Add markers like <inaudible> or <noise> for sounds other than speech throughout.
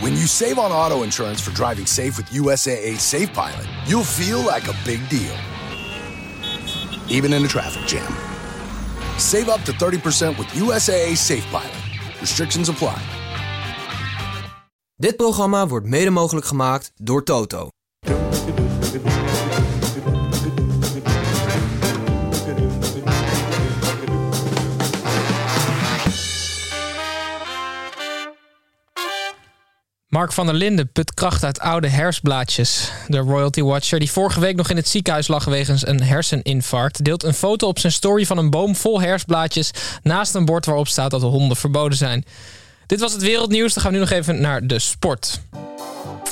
When you save on auto insurance for driving safe with USAA Safe Pilot, you'll feel like a big deal. Even in a traffic jam. Save up to 30% with USAA Safe Pilot. Restrictions apply. Dit programma wordt mede mogelijk gemaakt door Toto. Mark van der Linden put kracht uit oude herfstblaadjes. De royalty watcher, die vorige week nog in het ziekenhuis lag wegens een herseninfarct, deelt een foto op zijn story van een boom vol herfstblaadjes naast een bord waarop staat dat de honden verboden zijn. Dit was het wereldnieuws. Dan gaan we nu nog even naar de sport.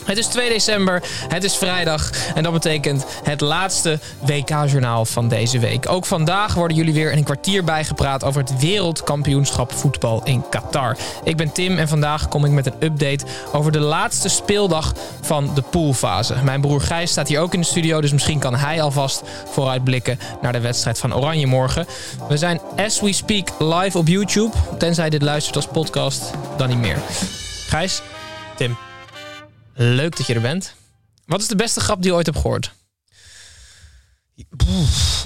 Het is 2 december, het is vrijdag en dat betekent het laatste WK-journaal van deze week. Ook vandaag worden jullie weer in een kwartier bijgepraat over het wereldkampioenschap voetbal in Qatar. Ik ben Tim en vandaag kom ik met een update over de laatste speeldag van de poolfase. Mijn broer Gijs staat hier ook in de studio, dus misschien kan hij alvast vooruitblikken naar de wedstrijd van Oranje morgen. We zijn as we speak live op YouTube, tenzij dit luistert als podcast, dan niet meer. Gijs, Tim. Leuk dat je er bent. Wat is de beste grap die je ooit hebt gehoord?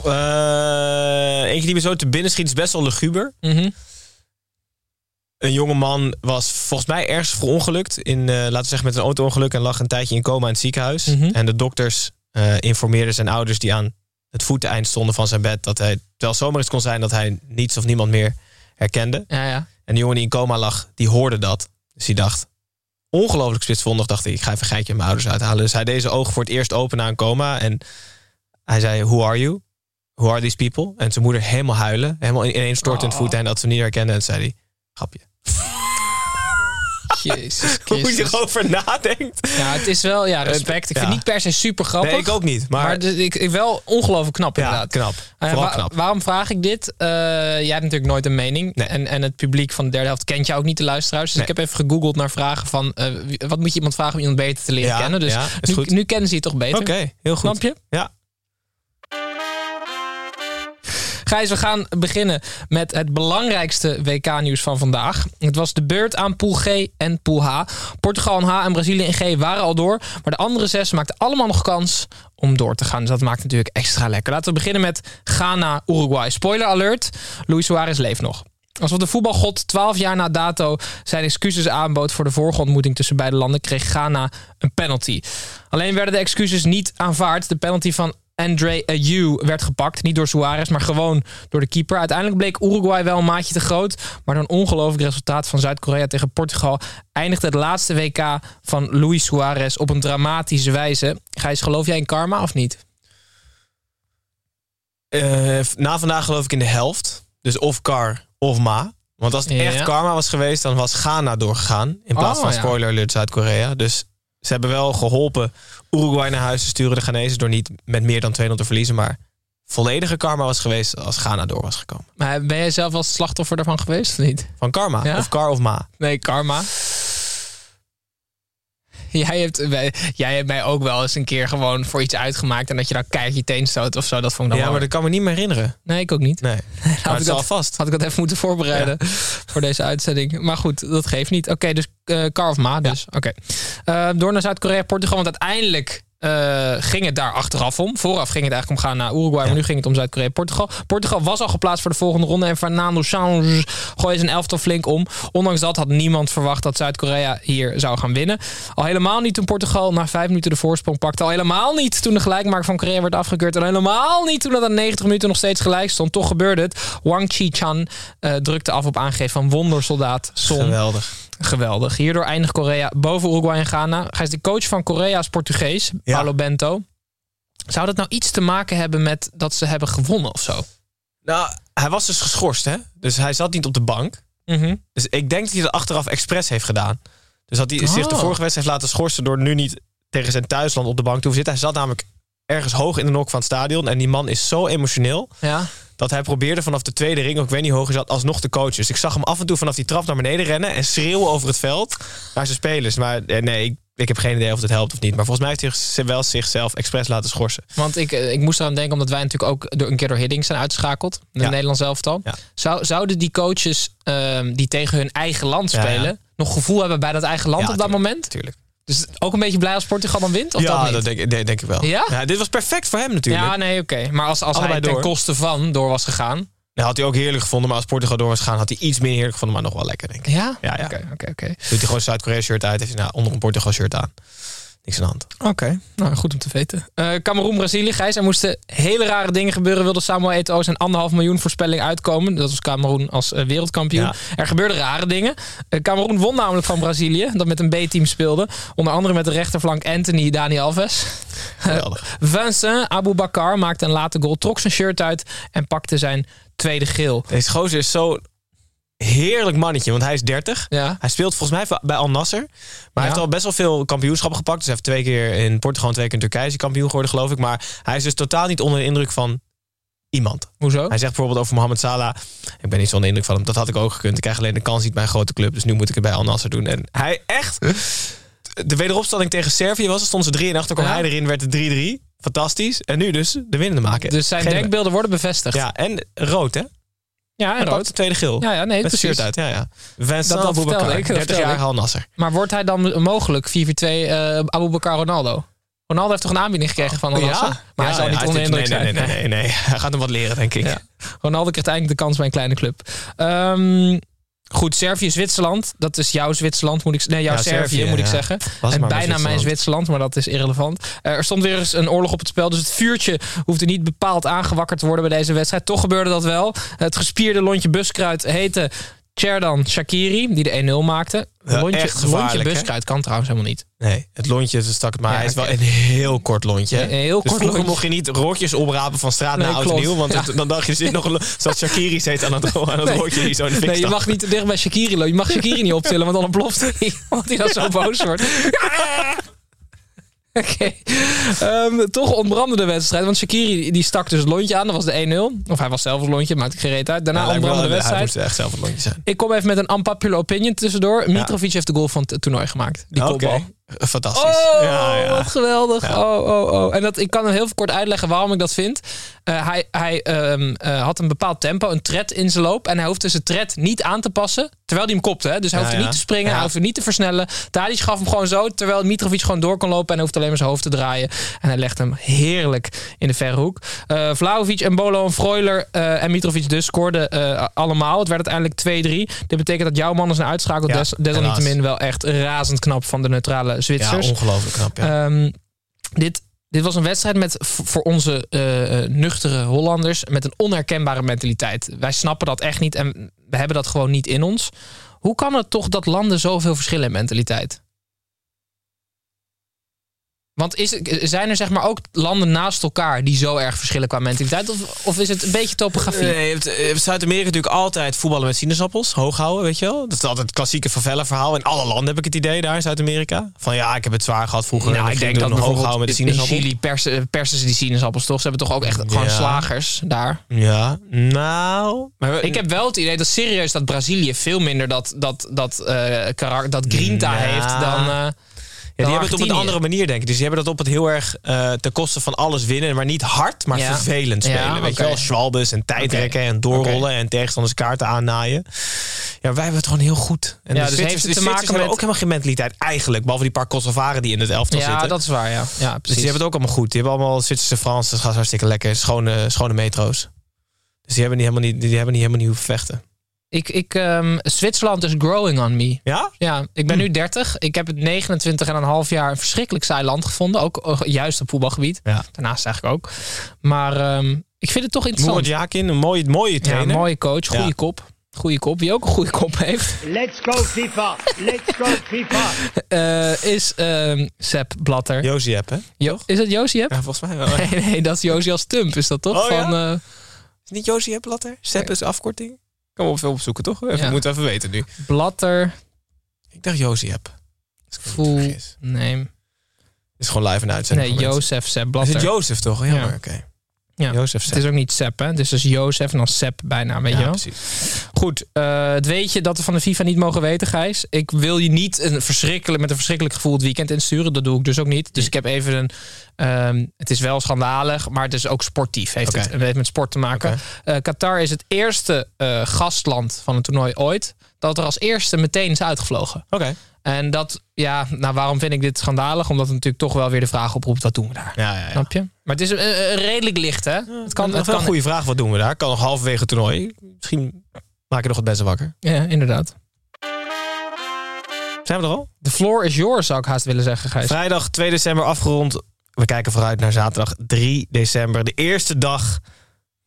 Eh, eentje die me zo te binnen schiet is best wel luguber. Mhm. Een jonge man was volgens mij ergens verongelukt. In, eh, laten we zeggen met een auto-ongeluk. En lag een tijdje in coma in het ziekenhuis. Mhm. En de dokters eh, informeerden zijn ouders die aan het voeteneind stonden van zijn bed. Dat hij, terwijl zomaar eens kon zijn dat hij niets of niemand meer herkende. Ja, ja. En de jongen die in coma lag, die hoorde dat. Dus die dacht, ongelooflijk spitsvondig, dacht ik, ik ga even een geitje mijn ouders uithalen. Dus hij deed zijn ogen voor het eerst open na een coma. En hij zei, who are you? Who are these people? En zijn moeder helemaal huilen. Helemaal ineens stortend Oh. voeten. En dat ze hem niet herkende. En zei hij, grapje. Jezus <laughs> Hoe je erover nadenkt. Ja, het is wel, ja, respect. Ik vind Ja. het niet per se super grappig. Nee, ik ook niet. Maar, Maar, dus ik, ik wel ongelooflijk knap ja, inderdaad. knap. Eh, wa- knap. Waarom vraag ik dit? Eh, jij hebt natuurlijk nooit een mening. Nee. En, en het publiek van de derde helft kent jou ook niet, de luisteraars. Dus Nee. ik heb even gegoogeld naar vragen van... eh, wat moet je iemand vragen om iemand beter te leren Ja, kennen? Dus ja, nu, kennen ze je toch beter. Oké, heel goed. Snap je? Ja. Gijs, we gaan beginnen met het belangrijkste WK-nieuws van vandaag. Het was de beurt aan Pool G en Pool H. Portugal en H en Brazilië in G waren al door. Maar de andere zes maakten allemaal nog kans om door te gaan. Dus dat maakt natuurlijk extra lekker. Laten we beginnen met Ghana-Uruguay. Spoiler alert, Luis Suarez leeft nog. Alsof de voetbalgod 12 jaar na dato zijn excuses aanbood voor de vorige ontmoeting tussen beide landen, kreeg Ghana een penalty. Alleen werden de excuses niet aanvaard. De penalty van André Ayew werd gepakt. Niet door Suarez, maar gewoon door de keeper. Uiteindelijk bleek Uruguay wel een maatje te groot. Maar door een ongelooflijk resultaat van Zuid-Korea tegen Portugal... eindigde het laatste WK van Luis Suarez op een dramatische wijze. Gijs, geloof jij in karma of niet? Eh, na vandaag geloof ik in de helft. Dus of Kar of Ma. Want als het Ja. echt karma was geweest, dan was Ghana doorgegaan. In plaats Oh, van ja. spoiler alert Zuid-Korea. Dus ze hebben wel geholpen Uruguay naar huis te sturen, de Ghanese, door niet met meer dan 200 te verliezen. Maar volledige karma was geweest als Ghana door was gekomen. Maar ben jij zelf als slachtoffer daarvan geweest of niet? Van karma. Ja? Of Kar of Ma. Nee, karma. <laughs> Jij hebt, wij- jij hebt mij ook wel eens een keer gewoon voor iets uitgemaakt... en dat je dan keihard je teen stoot of zo. Dat vond ik dan Ja, wel- maar dat kan me niet meer herinneren. Nee, ik ook niet. Nee. <laughs> Had het ik al dat- vast. Had ik dat even moeten voorbereiden <laughs> voor deze uitzending. Maar goed, dat geeft niet. Oké, dus eh Kar of Ma dus. Oké. Eh, door naar Zuid-Korea, Portugal. Want uiteindelijk eh, ging het daar achteraf om. Vooraf ging het eigenlijk om gaan naar Uruguay. Maar nu ging het om Zuid-Korea, Portugal. Portugal was al geplaatst voor de volgende ronde. En Fernando Santos gooide zijn elftal flink om. Ondanks dat had niemand verwacht dat Zuid-Korea hier zou gaan winnen. Al helemaal niet toen Portugal na vijf minuten de voorsprong pakte. Al helemaal niet toen de gelijkmaker van Korea werd afgekeurd. En helemaal niet toen het aan 90 minuten nog steeds gelijk stond. Toch gebeurde het. Wang Chi-chan eh, drukte af op aangeef van wondersoldaat Son. Geweldig. Geweldig. Hierdoor eindigt Korea boven Uruguay en Ghana. Gijs, de coach van Korea is Portugees, Ja. Paulo Bento. Zou dat nou iets te maken hebben met dat ze hebben gewonnen of zo? Nou, hij was dus geschorst, hè? Dus hij zat niet op de bank. Mhm. Dus ik denk dat hij dat achteraf expres heeft gedaan. Dus dat hij zich de Oh. vorige wedstrijd heeft laten schorsen... door nu niet tegen zijn thuisland op de bank te hoeven zitten. Hij zat namelijk ergens hoog in de nok van het stadion. En die man is zo emotioneel... Ja. Dat hij probeerde vanaf de tweede ring, ook ik weet niet hoe hoog hij zat, alsnog te coachen. Dus ik zag hem af en toe vanaf die trap naar beneden rennen... en schreeuwen over het veld naar zijn spelers. Maar eh, nee, ik, ik heb geen idee of het helpt of niet. Maar volgens mij heeft hij zich wel zichzelf expres laten schorsen. Want ik, eh, ik moest eraan denken, omdat wij natuurlijk ook door, een keer door Hiddink zijn uitgeschakeld. In het Ja. Nederlands elftal. Ja. Zou, zouden die coaches ehm, die tegen hun eigen land ja. spelen... nog gevoel hebben bij dat eigen land op dat tuurlijk, moment? Natuurlijk. Dus ook een beetje blij als Portugal dan wint? Of dat ja, niet? dat denk, ik- denk ik wel. Ja? dit was perfect voor hem natuurlijk. ja, nee, oké. Maar als, als hij Allebei ten door. koste van door was gegaan... Dat had hij ook heerlijk gevonden. Maar als Portugal door was gegaan, had hij iets meer heerlijk gevonden. Maar nog wel lekker, denk ik. Ja? Ja, ja. Oké, oké, oké. Doet hij gewoon een Zuid-Korea shirt uit. Heeft hij nou, onder een Portugal shirt aan. Niks aan de hand. Oké, nou goed om te weten. Eh Cameroen, Brazilië, Gijs. Er moesten hele rare dingen gebeuren. Wilde Samuel Eto'o zijn anderhalf miljoen voorspelling uitkomen. Dat was Cameroen als eh, wereldkampioen. Ja. Er gebeurden rare dingen. Eh Cameroen won namelijk van Brazilië. Dat met een B-team speelde. Onder andere met de rechterflank Anthony Dani Alves. Geweldig. Vincent Aboubakar maakte een late goal. Trok zijn shirt uit en pakte zijn tweede geel. Deze gozer is zo heerlijk mannetje. Want hij is 30. Ja. Hij speelt volgens mij bij Al Nasser. Maar hij heeft al best wel veel kampioenschappen gepakt. Dus hij heeft twee keer in Portugal en twee keer in Turkije is kampioen geworden, geloof ik. Maar hij is dus totaal niet onder de indruk van iemand. Hoezo? Hij zegt bijvoorbeeld over Mohamed Salah. Ik ben niet zo onder de indruk van hem. Dat had ik ook gekund. Ik krijg alleen de kans niet bij een grote club. Dus nu moet ik het bij Al Nasser doen. En hij echt... De wederopstelling tegen Servië was. Er stonden ze 3 en achter kwam Ja. hij erin. Werd het 3-3. Fantastisch. En nu dus de winnende maken. Dus zijn Geen- denkbeelden worden bevestigd. Ja, en rood hè? Ja en rood. de tweede geel. Ja, ja, nee, Met precies. uit. Ja, ja. Vincent Dat- dat vertelde ik, dat 30 jaar vertelde ik. Al Nasser. Maar wordt hij dan mogelijk 4-4-2 eh Aboubakar Ronaldo? Ronaldo heeft toch een aanbieding gekregen van Al Nassr? Maar hij zal niet onder de indruk nee, zijn. nee, nee, nee, nee. <laughs> Hij gaat hem wat leren, denk ik. Ja. Ronaldo krijgt eindelijk de kans bij een kleine club. Ehm, goed, Servië-Zwitserland. Dat is jouw Zwitserland, moet ik Nee, jouw Ja, Servië, Servië, moet ik ja. zeggen. Was en bijna mijn Zwitserland, maar dat is irrelevant. Eh, er stond weer eens een oorlog op het spel. Dus het vuurtje hoefde niet bepaald aangewakkerd te worden bij deze wedstrijd. Toch gebeurde dat wel. Het gespierde lontje buskruid heette Cherdan Shakiri, die de 1-0 maakte. Ja, lontje, echt lontje buskruid kan trouwens helemaal niet. Nee, het lontje ze stak het maar. Ja, hij is wel een heel kort lontje. hè? Een heel dus kort lontje. mocht je niet rotjes oprapen van straat Nee, naar oud nieuw. Want Ja. het- dan dacht je, zit nog een <laughs> zoals Shakiri zit aan het, aan het Nee. die zo in de fik Nee, je mag niet dicht bij Shakiri lopen. Je mag Shakiri niet optillen, want dan <laughs> ontploft hij. Want hij dan zo boos wordt. <laughs> <laughs> Oké. Ehm, toch ontbrandde de wedstrijd. Want Shakiri die stak dus het lontje aan. Dat was de 1-0. Of hij was zelf het lontje, maakt ik geen reet uit. Daarna Ja, ontbrandde de Hij wedstrijd. moest echt zelf het lontje zijn. Ik kom even met een unpopular opinion tussendoor. Mitrovic heeft de goal van het toernooi gemaakt. Die kopbal. Fantastisch. Oh, ja, ja. wat geweldig. Ja. Oh, oh, oh. En dat, ik kan heel kort uitleggen waarom ik dat vind. Eh, hij hij ehm, eh, had een bepaald tempo, een tred in zijn loop. En hij hoefde zijn tred niet aan te passen. Terwijl hij hem kopte. Hè? Dus hij hoefde niet te springen, hij hoefde niet te versnellen. Tadic gaf hem gewoon zo. Terwijl Mitrovic gewoon door kon lopen. En hij hoefde alleen maar zijn hoofd te draaien. En hij legde hem heerlijk in de verre hoek. Eh Vlaovic en Bolo en Freuler eh, en Mitrovic dus scoorden allemaal. Het werd uiteindelijk 2-3. Dit betekent dat jouw man is een uitschakeld. Ja, des, desalniettemin wel echt razend knap van de neutrale Ja, ongelooflijk knap. Ja. Ehm, dit, dit was een wedstrijd met voor onze eh, eh, nuchtere Hollanders met een onherkenbare mentaliteit. Wij snappen dat echt niet en we hebben dat gewoon niet in ons. Hoe kan het toch dat landen zoveel verschillen in mentaliteit? Want is, zijn er zeg maar ook landen naast elkaar die zo erg verschillen qua mentaliteit? Of, of is het een beetje topografie? Nee, je hebt, je hebt Zuid-Amerika natuurlijk altijd voetballen met sinaasappels. Hoog houden, weet je wel. Dat is altijd het klassieke favela verhaal. In alle landen heb ik het idee daar in Zuid-Amerika. Van ja, ik heb het zwaar gehad vroeger. Nou, ik denk dat hoog houden met de in sinaasappel. Chili persen, persen ze die sinaasappels toch? Ze hebben toch ook echt gewoon slagers daar? Ja, nou... Maar, Ik heb wel het idee dat serieus dat Brazilië veel minder dat, dat, dat, eh, karak- dat grinta Ja. heeft eh, dan die hebben het op een andere manier, denk ik. Dus die hebben dat op het heel erg eh ten koste van alles winnen. Maar niet hard, maar Ja. vervelend spelen. Ja, Weet je wel, schwalbes en tijdrekken en doorrollen en tegenstanders kaarten aannaaien. Ja, wij hebben het gewoon heel goed. En Ja, de dus Zwitsers- heeft het te maken hebben met- ook helemaal geen mentaliteit eigenlijk. Behalve die paar Kosovaren die in het elftal ja, zitten. dat is waar, ja. ja Dus precies. die hebben het ook allemaal goed. Die hebben allemaal Zwitserse Frans. Dat gaat hartstikke lekker. Schone, schone metro's. Dus die hebben niet helemaal niet, die hebben niet helemaal niet hoeven vechten. Ik, ik, ehm, Zwitserland is growing on me. Ja? Ja, ik ben Hm. nu 30. Ik heb het 29 en een half jaar een verschrikkelijk saai land gevonden. Ook eh, juist op voetbalgebied. Ja. Daarnaast eigenlijk ook. Maar ehm, ik vind het toch interessant. Moerat Jakin, een mooie, mooie Ja, trainer. mooie coach, goede Ja. kop. Goede kop. Wie ook een goede kop heeft, Let's go FIFA! Let's go FIFA! <laughs> eh, is ehm Sepp Blatter. Josie hè? Jo- is het Josie Heb? Ja, volgens mij wel. <laughs> Nee, nee, dat is Josie als Stump, is dat toch? Oh, ja? Van, eh, Is niet Josie Blatter? Sepp is afkorting? Kan we veel opzoeken, toch? Even, Ja. Moeten we even weten nu. Blatter, Ik dacht full vergis. name. is gewoon live en uitzending. Nee. Jozef Sepp Is Blatter. het Jozef toch? Jammer, Ja. oké. Ja. Jozef Het is ook niet Sepp, hè? Het is dus Jozef en dan Sepp bijna, weet je wel? precies. Goed, eh, het weet je dat we van de FIFA niet mogen weten, Gijs. Ik wil je niet een verschrikkelijk, met een verschrikkelijk gevoel het weekend insturen. Dat doe ik dus ook niet. Dus ik heb even een... ehm, het is wel schandalig, maar het is ook sportief. Heeft het, het heeft met sport te maken. Eh, Qatar is het eerste eh, gastland van een toernooi ooit... dat er als eerste meteen is uitgevlogen. Oké. En dat, ja, nou waarom vind ik dit schandalig? Omdat het natuurlijk toch wel weer de vraag oproept, wat doen we daar? Ja, ja, ja. Snap je? Maar het is eh, redelijk licht, hè? het kan, het kan een goede vraag. Wat doen we daar? Kan nog halverwege het toernooi. Misschien maak je nog het beste wakker. Ja, inderdaad. Zijn we er al? The floor is yours, zou ik haast willen zeggen, Gijs. Vrijdag 2 december afgerond. We kijken vooruit naar zaterdag 3 december. De eerste dag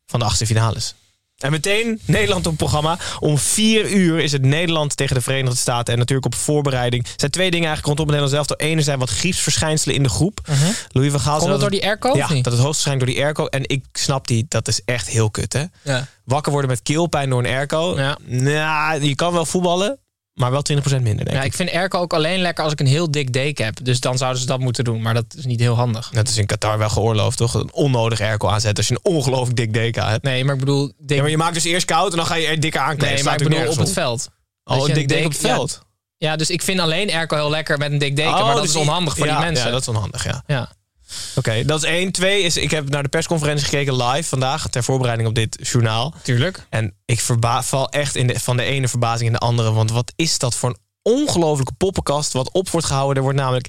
van de achtste finales. En meteen Nederland op het programma. Om 4 uur is het Nederland tegen de Verenigde Staten. En natuurlijk op voorbereiding. Er zijn twee dingen eigenlijk rondom het Nederlands zelf. De ene zijn wat griepsverschijnselen in de groep. Louis van Gaal Komt dat door die airco? Ja, dat is hoogstwaarschijnlijk door die airco. En ik snap die, dat is echt heel kut hè. Ja. Wakker worden met keelpijn door een airco. Ja. Nou, je kan wel voetballen. Maar wel 20% minder denk Ja, ik. ik vind airco ook alleen lekker als ik een heel dik deken heb. Dus dan zouden ze dat moeten doen. Maar dat is niet heel handig. Dat is in Qatar wel geoorloofd, toch? Een onnodig airco aanzetten als je een ongelooflijk dik deka hebt. Nee, maar ik bedoel... Dik... Ja, maar je maakt dus eerst koud en dan ga je er dikker aankleden. nee, maar ik bedoel op het veld. Oh, een dik dek op deken- het veld. Ja, ja, dus ik vind alleen airco heel lekker met een dik deken. Oh, maar dat dus is onhandig voor ja, die mensen. Ja, dat is onhandig, ja. Ja. Oké, dat is één. Twee is, ik heb naar de persconferentie gekeken live vandaag... ter voorbereiding op dit journaal. Tuurlijk. En ik verba val echt in de, van de ene verbazing in de andere. Want wat is dat voor een ongelofelijke poppenkast... wat op wordt gehouden. Er wordt namelijk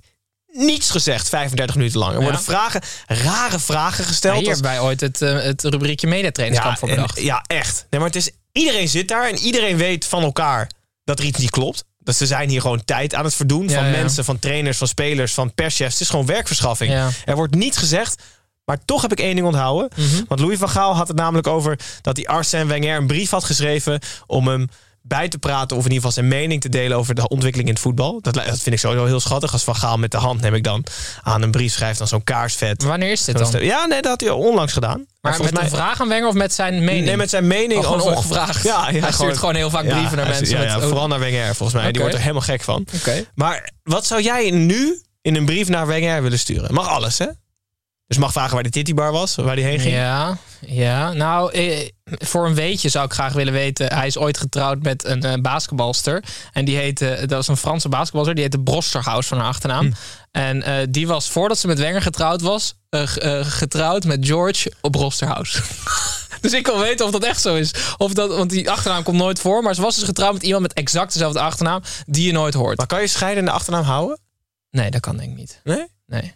niets gezegd 35 minuten lang. Er worden vragen, rare vragen Ja, gesteld. hier als- hebben wij ooit het, eh, het rubriekje mediatrainingskamp voor en- bedacht. ja, echt. Nee, maar het is, iedereen zit daar en iedereen weet van elkaar dat er iets niet klopt. Dat ze zijn hier gewoon tijd aan het verdoen. Ja, van ja. mensen, van trainers, van spelers, van perschefs. Het is gewoon werkverschaffing. Ja. Er wordt niets gezegd. Maar toch heb ik één ding onthouden. Mhm. Want Louis van Gaal had het namelijk over dat hij Arsène Wenger een brief had geschreven om hem bij te praten of in ieder geval zijn mening te delen over de ontwikkeling in het voetbal. Dat, dat vind ik sowieso heel schattig. Als Van Gaal met de hand neem ik dan aan een brief schrijft dan zo'n kaarsvet. Maar wanneer is dit dan? Ja, nee, dat had hij onlangs gedaan. Maar met een vraag aan Wenger of met zijn mening? Nee, met zijn mening Oh, gewoon over... ongevraagd. Ja, ja, Hij stuurt gewoon heel vaak brieven naar mensen Ja, met- vooral naar Wenger volgens mij. Die wordt er helemaal gek van. Oké. Maar wat zou jij nu in een brief naar Wenger willen sturen? Mag alles, hè? Dus mag vragen waar de tittybar was, waar die heen ging. Ja, ja. Nou, eh, voor een weetje zou ik graag willen weten. Hij is ooit getrouwd met een eh, basketbalster. En die heette, dat was een Franse basketbalster. Die heette Brosterhaus van haar achternaam. Hm. En eh, die was, voordat ze met Wenger getrouwd was, eh, eh, getrouwd met George op Brosterhaus. <laughs> dus ik wil weten of dat echt zo is. Of dat, want die achternaam komt nooit voor. Maar ze was dus getrouwd met iemand met exact dezelfde achternaam. Die je nooit hoort. Maar kan je scheidende achternaam houden? Nee, dat kan denk ik niet. Nee? Nee.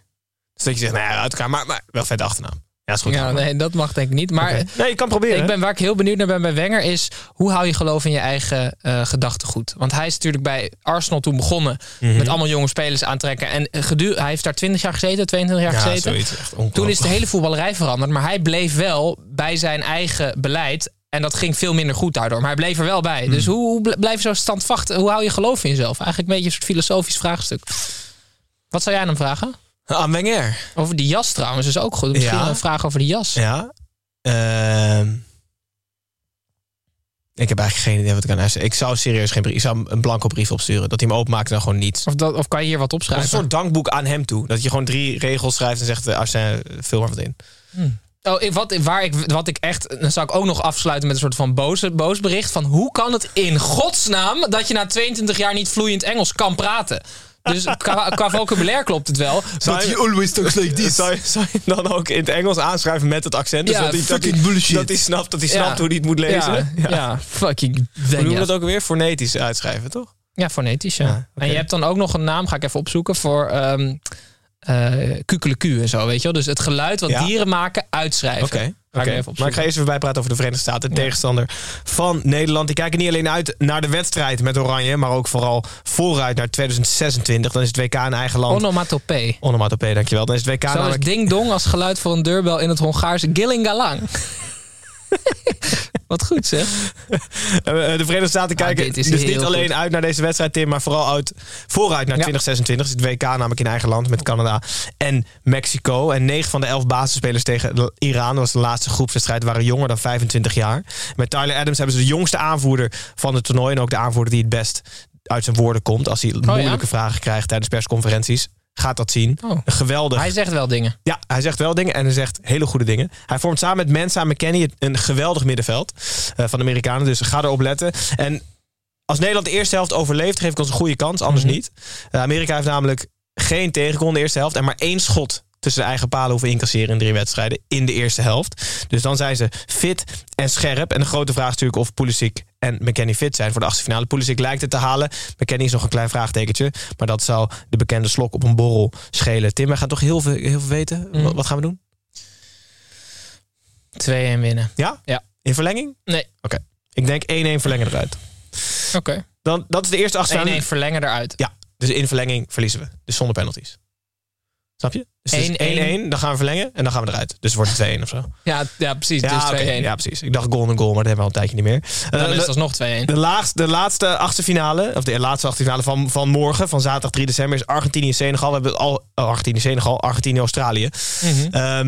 Dus dat je zegt, nou ja, uit elkaar, maar, maar wel vet achternaam. Ja, is goed. Ja, nee, dat mag denk ik niet. Maar. Nee, je kan proberen. Ik ben, waar ik heel benieuwd naar ben bij Wenger is... hoe hou je geloof in je eigen eh gedachtegoed? Want hij is natuurlijk bij Arsenal toen begonnen... Mhm. met allemaal jonge spelers aantrekken. En eh, gedu- hij heeft daar 20 jaar gezeten, 22 jaar ja, gezeten. zoiets. Echt. Toen is de hele voetballerij veranderd. Maar hij bleef wel bij zijn eigen beleid. En dat ging veel minder goed daardoor. Maar hij bleef er wel bij. Mhm. Dus hoe, hoe bl- blijf je zo standvastig? Hoe hou je geloof in jezelf? Eigenlijk een beetje een soort filosofisch vraagstuk. Wat zou jij dan vragen? Aan Wenger. Over die jas trouwens is ook goed. Misschien Ja. een vraag over die jas. Ja. Ehm. ik heb eigenlijk geen idee wat ik aan hem zeg. Ik zou serieus geen brief. Ik zou een blanco brief opsturen. Dat hij hem openmaakt en dan gewoon niets. Of, dat, of kan je hier wat Of opschrijven? een soort dankboek aan hem toe. Dat je gewoon drie regels schrijft en zegt: eh, Arsène, vul maar wat in. Oh, ik- wat, waar ik, wat ik echt. Dan zou ik ook nog afsluiten met een soort van boze, boos bericht. Van hoe kan het in godsnaam dat je na 22 jaar niet vloeiend Engels kan praten? Dus qua, qua vocabulaire klopt het wel. Zou je, always talks like this. zou, je, zou je dan ook in het Engels aanschrijven met het accent? Dus Ja, dat hij, dat, fucking hij, bullshit. dat hij snapt, dat hij snapt hoe hij het moet lezen. Ja, ja. fucking Hoe Wenger. dat ook weer? Fonetisch uitschrijven, toch? Ja, fonetisch, ja. En je hebt dan ook nog een naam, ga ik even opzoeken, voor ehm eh, kukeleku en zo, weet je wel? Dus het geluid wat Ja. dieren maken, uitschrijven. Oké. Oké. Maar ik ga eerst even bijpraten over de Verenigde Staten. De tegenstander van Nederland. Die kijken niet alleen uit naar de wedstrijd met Oranje. Maar ook vooral vooruit naar 2026. Dan is het WK in eigen land. Onomatopee. Onomatopee, dankjewel. Dan is het WK Zo is namelijk... ding dong als geluid voor een deurbel in het Hongaarse Gillingalang. <laughs> Wat goed zeg. <laughs> Eh, de Verenigde Staten kijken dus niet alleen goed. uit naar deze wedstrijd, Tim, maar vooral uit, vooruit naar Ja. 2026. Het WK namelijk in eigen land met Canada en Mexico. En 9 van de 11 basisspelers tegen Iran, dat was de laatste groepswedstrijd, waren jonger dan 25 jaar. Met Tyler Adams hebben ze de jongste aanvoerder van het toernooi. En ook de aanvoerder die het best uit zijn woorden komt als hij moeilijke vragen krijgt tijdens persconferenties. Gaat dat zien. Oh. Geweldig. Hij zegt wel dingen. Ja, hij zegt wel dingen en hij zegt hele goede dingen. Hij vormt samen met Mensa en McKennie een geweldig middenveld eh, van de Amerikanen. Dus ga erop letten. En als Nederland de eerste helft overleeft, geef ik ons een goede kans. Anders Mhm. niet. Eh, Amerika heeft namelijk geen tegengoal in de eerste helft. En maar één schot tussen de eigen palen hoeven incasseren in drie wedstrijden in de eerste helft. Dus dan zijn ze fit en scherp. En de grote vraag is natuurlijk of Pulisic en McKennie fit zijn voor de achtste finale. Pulisic lijkt het te halen. McKennie is nog een klein vraagtekentje. Maar dat zou de bekende slok op een borrel schelen. Tim, wij gaan toch heel veel, heel veel weten. Mhm. Wat, wat gaan we doen? 2-1 winnen. Ja? Ja. In verlenging? Nee. Oké. Ik denk 1-1 verlengen eruit. Oké. Dan, dat is de eerste 1-1 achtste verlengen eruit. Ja, dus in verlenging verliezen we. Dus zonder penalties. Snap je? Dus het is 1-1. 1-1, dan gaan we verlengen en dan gaan we eruit. Dus het wordt 2-1 of zo. Ja, ja precies. Ja, dus 2-1. oké. ja, precies. Ik dacht goal en goal, maar dat hebben we al een tijdje niet meer. Dan Eh, is het alsnog 2-1. de, laatste, de laatste achtste finale, of de laatste achtste finale van, van morgen, van zaterdag 3 december, is Argentinië-Senegal. We hebben het al, oh, Argentinië-Senegal, Argentinië-Australië. Mhm. Ehm,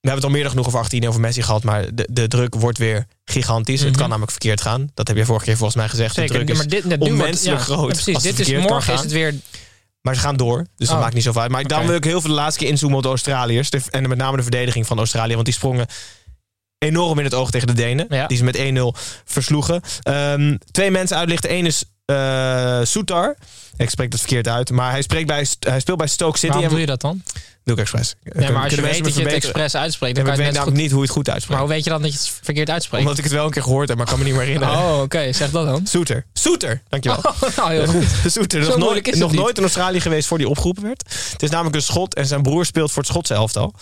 we hebben het al meer dan genoeg over Argentinië, over Messi gehad, maar de, de druk wordt weer gigantisch. Het Mhm. kan namelijk verkeerd gaan. Dat heb je vorige keer volgens mij gezegd. Zeker. De druk is maar dit, wordt- onmenselijk ja, groot. ja, precies. het Dit is morgen is het weer. Maar ze gaan door, dus dat Oh. maakt niet zoveel uit. Maar dan Oké. wil ik heel veel de laatste keer inzoomen op de Australiërs. En met name de verdediging van Australië. Want die sprongen enorm in het oog tegen de Denen. Ja. Die ze met 1-0 versloegen. Ehm, twee mensen uitlichten. Eén is Soutar. Ik spreek dat verkeerd uit. Maar hij, spreekt bij, hij speelt bij Stoke City. Waarom en doe je dat dan? Doe ik expres. Ja, maar als je weet dat je het expres uitspreekt, dan Ja, kan ik weet namelijk niet hoe je het goed uitspreekt. Maar hoe weet je dan dat je het verkeerd uitspreekt? Omdat ik het wel een keer gehoord heb, maar ik kan me niet meer herinneren. Oh, oké. Zeg dat dan. Soeter. Soeter, dankjewel. nou, heel goed. <laughs> Soeter, nog, nooit, nog niet. nooit in Australië geweest voor die opgeroepen werd. Het is namelijk een schot en zijn broer speelt voor het Schotse elftal.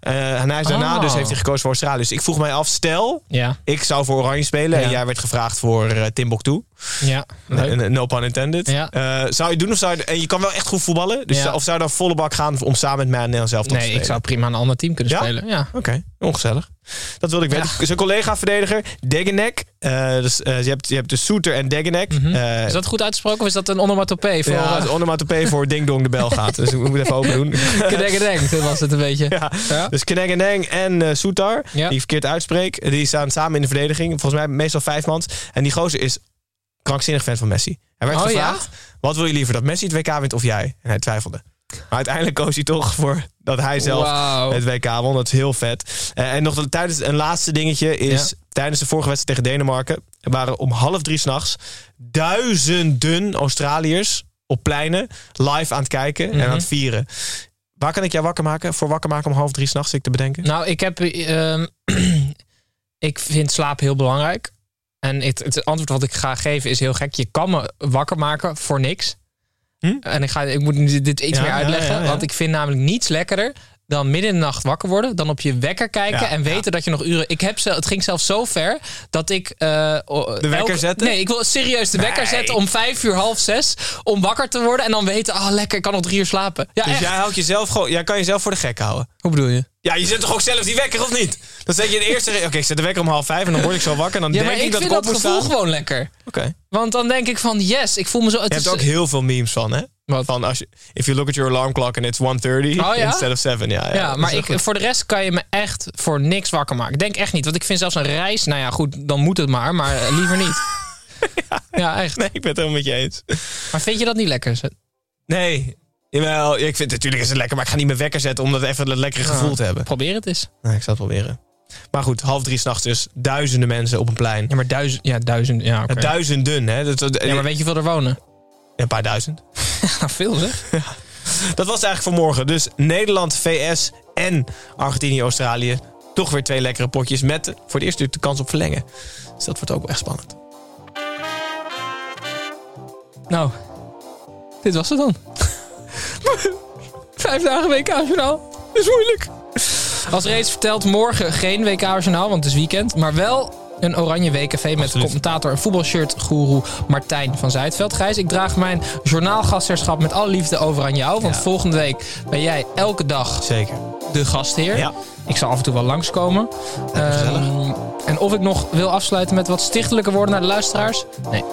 Eh, en hij is daarna Oh. dus heeft hij gekozen voor Australië. Dus ik vroeg mij af, stel, Ja, ik zou voor Oranje spelen en jij werd gevraagd voor eh, Timbuktu. Ja. Leuk. No pun intended. Ja. Eh, zou je doen of zou je... En je kan wel echt goed voetballen. Dus Ja. of zou je dan volle bak gaan om samen met mij en Nederland zelf te Nee, spelen? ik zou prima een ander team kunnen Ja? spelen. Ja. Oké, ongezellig. Dat wilde ik weten. Zijn collega-verdediger, Degenek. Eh, dus, eh, je, hebt, je hebt dus Soeter en Degenek. Eh, Is dat goed uitgesproken of is dat een onomatopee voor... ja, onomatopee voor Ding Dong de bel gaat. Dus ik moet even open doen. <laughs> Kedek, dat was het een beetje. Ja. Ja. Dus Keneng en Soutar, Ja. die ik verkeerd uitspreek, die staan samen in de verdediging. Volgens mij meestal vijfmans. En die gozer is krankzinnig fan van Messi. Hij werd Oh, gevraagd, wat wil je liever, dat Messi het WK wint of jij? En hij twijfelde. Maar uiteindelijk koos hij toch voor dat hij zelf het WK won. Dat is heel vet. Eh, en nog tijdens een laatste dingetje is... Ja. tijdens de vorige wedstrijd tegen Denemarken... waren om half drie s'nachts duizenden Australiërs op pleinen... live aan het kijken en Mhm. aan het vieren. Waar kan ik jou wakker maken? Voor wakker maken om half drie s'nachts, ik te bedenken? Nou, ik heb... ehm, <clears throat> ik vind slaap heel belangrijk. En het, het antwoord wat ik ga geven is heel gek. Je kan me wakker maken voor niks. Hm? En ik, ga, ik moet dit iets Ja, meer uitleggen. ja, ja. Want ik vind namelijk niets lekkerder dan midden in de nacht wakker worden. Dan op je wekker kijken Ja, en weten ja. dat je nog uren... Ik heb zelf, het ging zelfs zo ver dat ik... eh, De wekker zetten? Nee, ik wil serieus de wekker zetten om vijf uur, half zes. Om wakker te worden en dan weten... Ah, lekker, ik kan nog drie uur slapen. Ja, dus echt. jij, houdt jezelf gewoon, jij kan jezelf voor de gek houden. Hoe bedoel je? Ja, je zet toch ook zelf die wekker, of niet? Dan zet je de eerste... Oké, ik zet de wekker om half vijf en dan word ik zo wakker. En dan Ja, denk ik ik dat vind ik op dat moet gevoel staan. gewoon lekker. Oké. Want dan denk ik van, yes, ik voel me zo... Het Je hebt ook heel veel memes van, hè? Wat? Van als je, if you look at your alarm clock and it's 1.30 Oh, ja? instead of 7. Ja, ja, maar ik, goed. voor de rest kan je me echt voor niks wakker maken. Ik denk echt niet, want ik vind zelfs een reis... Nou ja, goed, dan moet het maar, maar eh, liever niet. <laughs> ja. echt. Nee, ik ben het helemaal met je eens. Maar vind je dat niet lekker? Nee. Jawel, ja, ik vind natuurlijk is het lekker, maar ik ga niet mijn wekker zetten om dat even het lekkere gevoel te hebben. Probeer het eens. Ik zal het proberen. Maar goed, half drie s'nachts dus duizenden mensen op een plein. Ja, maar duizend... Ja, duizend... Ja. Ja, Duizenden, hè? Dat, dat- Ja, maar weet je hoeveel er wonen? Een paar duizend. <laughs> Veel zeg. <laughs> Dat was het eigenlijk voor morgen. Dus Nederland, VS en Argentinië, Australië. Toch weer twee lekkere potjes met voor het eerst natuurlijk de kans op verlengen. Dus dat wordt ook wel echt spannend. Nou, dit was het dan. <laughs> Vijf dagen WK-journaal. is moeilijk. Als reeds verteld, morgen geen WK-journaal, want het is weekend. Maar wel een oranje WKV met Absoluut. commentator en voetbalshirt-goeroe Martijn van Zuidveld. Gijs, ik draag mijn journaalgastheerschap met alle liefde over aan jou. Want Ja. volgende week ben jij elke dag Zeker. de gastheer. Ja. Ik zal af en toe wel langskomen. gezellig. Ehm, En of ik nog wil afsluiten met wat stichtelijke woorden naar de luisteraars? Nee. <laughs>